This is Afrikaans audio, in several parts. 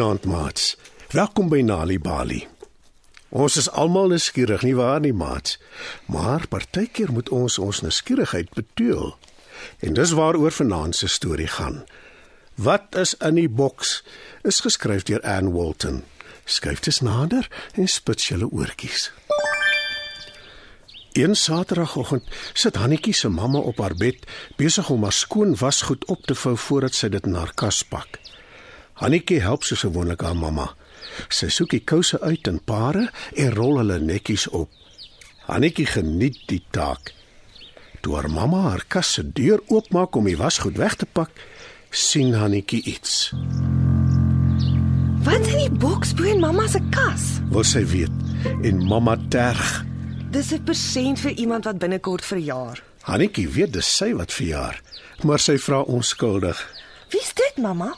Goeienaand, maats. Welkom by Nali Bali. Ons is almal nuuskierig, nie waar nie, maats? Maar partykeer moet ons ons nuuskierigheid beteël. En dis waaroor vanaand se storie gaan. Wat is in die boks? Is geskryf deur Anne Walton. Skryf dit nader en spits julle oortjies. Een Saterdagoggend sit Hannetjie se mamma op haar bed besig om haar skoon wasgoed op te vou voordat sy dit in haar kas pak. Hannetjie help soos gewoonlik haar mamma. Sy soek die kouse uit in pare en rol hulle netjies op. Hannetjie geniet die taak. Toe haar mamma haar kas se deur oopmaak om die wasgoed weg te pak, sien Hannetjie iets. Wat in die boks bo in mamma se kas? Wil sy weet en mamma terg. Dis 'n persent vir iemand wat binnekort verjaar. Hannetjie weet dis sy wat verjaar, maar sy vra onskuldig. Wie's dit, mamma?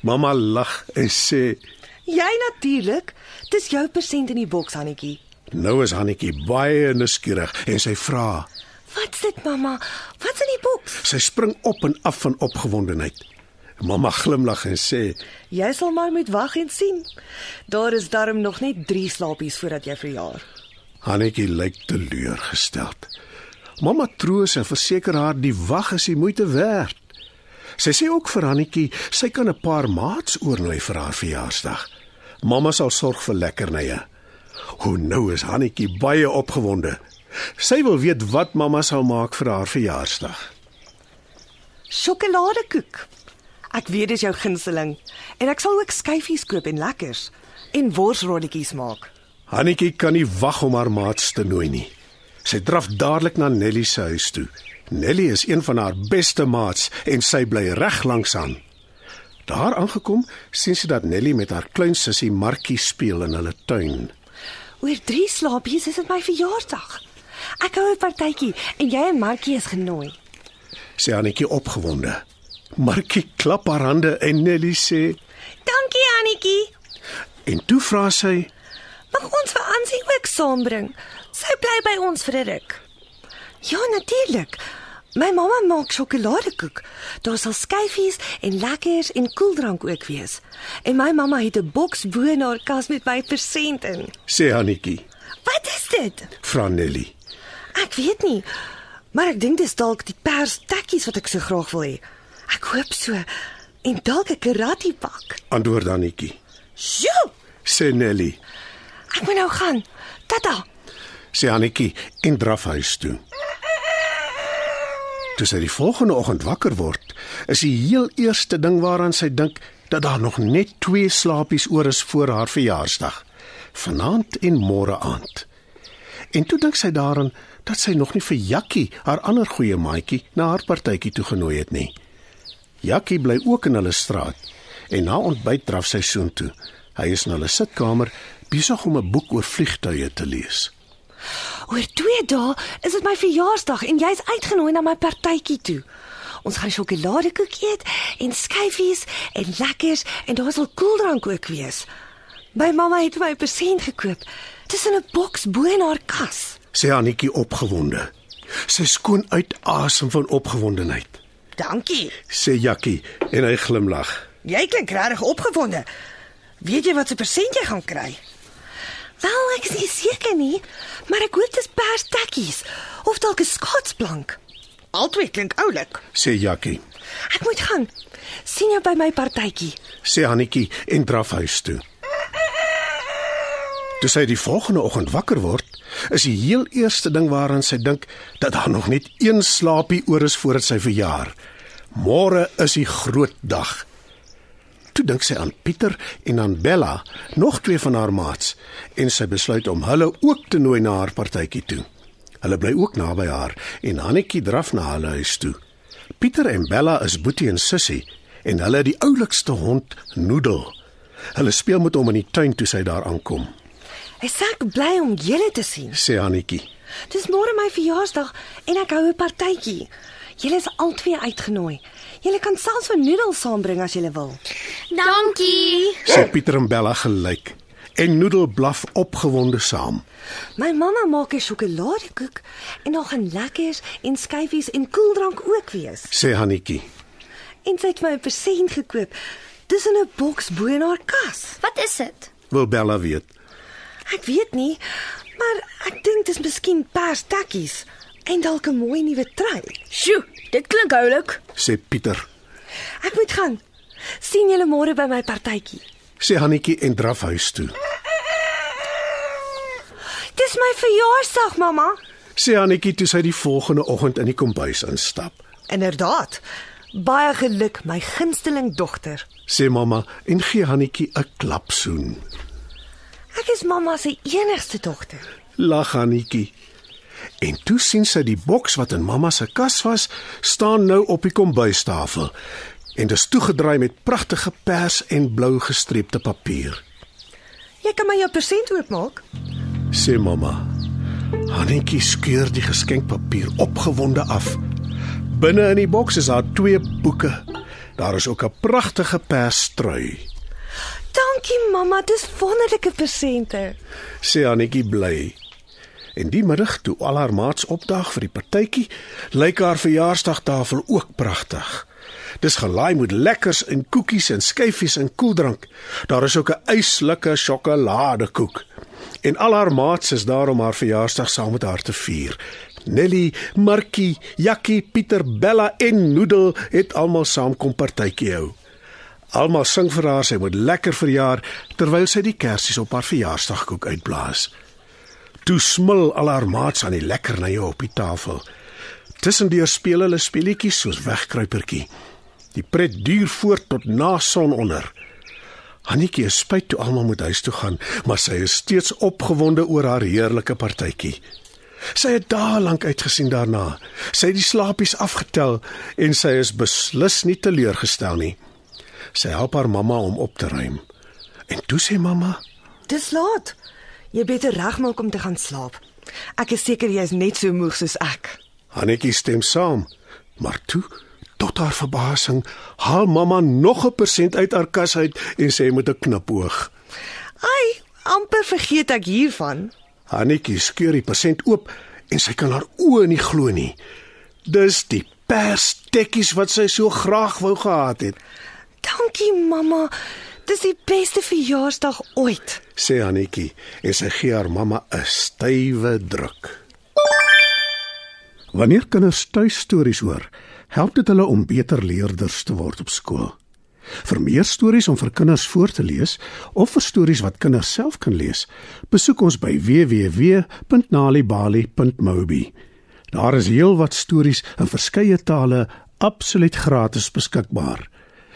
Mamma lag en sê: Jy natuurlik. Dis jou persent in die boks, Hannetjie. "Nou is Hannetjie baie nuuskierig en sy vra. Wat's dit, mamma? Wat's in die boks? Sy spring op en af van opgewondenheid. Mamma glimlag en sê: Jy sal maar moet wag en sien. Daar is darm nog net 3 slaapies voordat jy verjaar. Hannetjie lyk teleurgesteld. Mamma troos en verseker haar die wag is die moeite werd. Sy sê ook vir Hannetjie sy kan 'n paar maats oornooi vir haar verjaarsdag. Mamma sal sorg vir lekkernye. Hoe nou is Hannetjie baie opgewonde. Sy wil weet wat mamma sal maak vir haar verjaarsdag. Sjokoladekoek. Ek weet dis jou gunsteling en ek sal ook skyfies koop en lekkers en worsrolletjies maak. Hannetjie kan nie wag om haar maats te nooi nie. Sy draf dadelik na Nelly se huis toe. Nelly is een van haar beste maats en sy bly reg langs aan. Daar aangekom, sien sy dat Nelly met haar klein sussie Markie speel in hulle tuin. Oor 3 slaapies is dit my verjaarsdag. Ek hou 'n partytjie en jy en Markie is genooi. Sê Hannetjie opgewonde. Markie klap haar hande en Nelly sê Dankie Annetjie. en toe vra sy: Mag ons vir Ansie ook saambring? Sy bly by ons vir 'n ruk. Ja, natuurlik. My mamma maak sjokoladekoek. Daar sal skyfies en lekkers en koeldrank ook wees. En my mamma het 'n boks bo in haar kas met my persent in. sê Hannetjie. Wat is dit? Vra Nelly. Ek weet nie, maar ek dink dis dalk die pers tekkies wat ek so graag wil hê. Ek hoop so. En dalk 'n karate pak. Antwoord Hannetjie. Sjoe! Sê Nelly. Ek moet nou gaan. Tata. Sê Hannetjie en draf huis toe. Toe sy die volgende oggend wakker word, is die heel eerste ding waaraan sy dink dat daar nog net twee slaapies oor is voor haar verjaarsdag. Vanaand en môre aand. En toe dink sy daaraan dat sy nog nie vir Jakkie, haar ander goeie maatjie, na haar partytjie toegenooi het nie. Jakkie bly ook in hulle straat en na ontbyt draf sy soontoe. Hy is in hulle sitkamer besig om 'n boek oor vliegtuie te lees. Oor 2 dae is dit my verjaarsdag en jy's uitgenooi na my partytjie toe. Ons gaan sjokoladekoek eet en skyfies en lekkers en daar sal koeldrank ook wees. My mamma het my 'n persent gekoop. In 'n boks bo in haar kas. sê Annetjie opgewonde. Sy skoon uit asem van opgewondenheid. Dankie. Sê Jakkie en hy glimlag. Jy klink regtig opgewonde. Weet jy wat se persent jy gaan kry? Wel, ek is nie seker nie, maar ek hoop dis pers tekkies of dalk 'n skaatsplank. Albei klink oulik. Sê Jakkie. Ek moet gaan. sien jou by my partytjie. Sê Annetjie en draf huis toe. Toe sy die volgende oggend wakker word, is die heel eerste ding waaraan sy dink dat daar nog net een slaapie oor is voordat sy verjaar. Môre is die groot dag. Toe dink sy aan Pieter en aan Bella, nog twee van haar maats, en sy besluit om hulle ook te nooi na haar partytjie toe. Hulle bly ook naby haar en Hannetjie draf na hulle huis toe. Pieter en Bella is boetie en sussie en hulle het die oulikste hond, Noodle. Hulle speel met hom in die tuin toe sy daar aankom, Ek sê ek bly om julle te sien. sê Hannetjie. Dis môre my verjaarsdag en ek hou 'n partytjie. Julle is albei uitgenooi. Julle kan selfs vir noedels saambring as julle wil. Dankie. Sê Pieter en Bella gelyk en Noodle blaf opgewonde saam. My mamma maak 'n sjokoladekoek en daar gaan lekkers en skyfies en koeldrank ook wees. Sê Hannetjie. En sy het my 'n persent gekoop. Dis in 'n boks bo in haar kas. Wat is dit? Wil Bella weet. Ek weet nie, maar ek dink dis miskien pers takkies en dalk 'n mooi nuwe trui. Sjoe, dit klink oulik. sê Pieter. Ek moet gaan. sien julle môre by my partytjie. Sê Hannetjie en draf huis toe. Dis my verjaarsdag, mamma. Sê Hannetjie toe sy die volgende oggend in die kombuis instap. Inderdaad. Baie geluk, my gunsteling dogter. Sê mamma en gee Hannetjie 'n klapsoen. Ek is mamma se enigste dogter. Lag Hannetjie. En toe sien sy die boks wat in mamma se kas was, staan nou op die kombuistafel. En dit is toegedraai met pragtige pers en blou gestreepte papier. Jy kan my jou persent oopmaak. Sê mamma. Hannetjie skeur die geskenkpapier opgewonde af. Binne in die boks is daar twee boeke. Daar is ook 'n pragtige perstrui. Dankie mamma, dis wonderlike persente. Sê Hannetjie bly. En die middag toe al haar maats opdag vir die partytjie, lyk haar verjaarsdagtafel ook pragtig. Dis gelaai met lekkers en koekies en skyfies en koeldrank. Daar is ook 'n yslike sjokoladekoek. En al haar maats is daar om haar verjaarsdag saam met haar te vier. Nelly, Markie, Jakkie, Pieter, Bella en Noodle het almal saam kom partytjie hou. Almal sing vir haar sy moet lekker verjaar terwyl sy die kersies op haar verjaarsdagkoek uitblaas. Toe smil al haar maats aan die lekkernye op die tafel. Tussendeur speel hulle speletjies soos wegkruipertjie. Die pret duur voort tot na sononder. Hannetjie is spyt toe almal moet huis toe gaan, maar sy is steeds opgewonde oor haar heerlike partytjie. Sy het dae lank uitgesien daarna. Sy het die slaapies afgetel en sy is beslis nie teleurgestel nie. Sy help haar mamma om op te ruim. En toe sê mamma: Dis laat. Jy beter regmaak om te gaan slaap. Ek is seker jy is net so moeg soos ek. Hannetjie stem saam, maar toe, tot haar verbasing, haal mamma nog 'n persent uit haar kas uit en sê met 'n knipoog. Ai, amper vergeet ek hiervan. Hannetjie skeur die persent oop en sy kan haar oë nie glo nie. Dis die perstekkies wat sy so graag wou gehad het, Dankie mamma. Dis die beste verjaarsdag ooit. sê Hannetjie en sy gee haar mamma 'n stywe druk. Wanneer kinders tuistories hoor, help dit hulle om beter leerders te word op skool. Vir meer stories om vir kinders voor te lees of vir stories wat kinders self kan lees, besoek ons by www.nalibali.mobi. Daar is heelwat stories in verskeie tale absoluut gratis beskikbaar.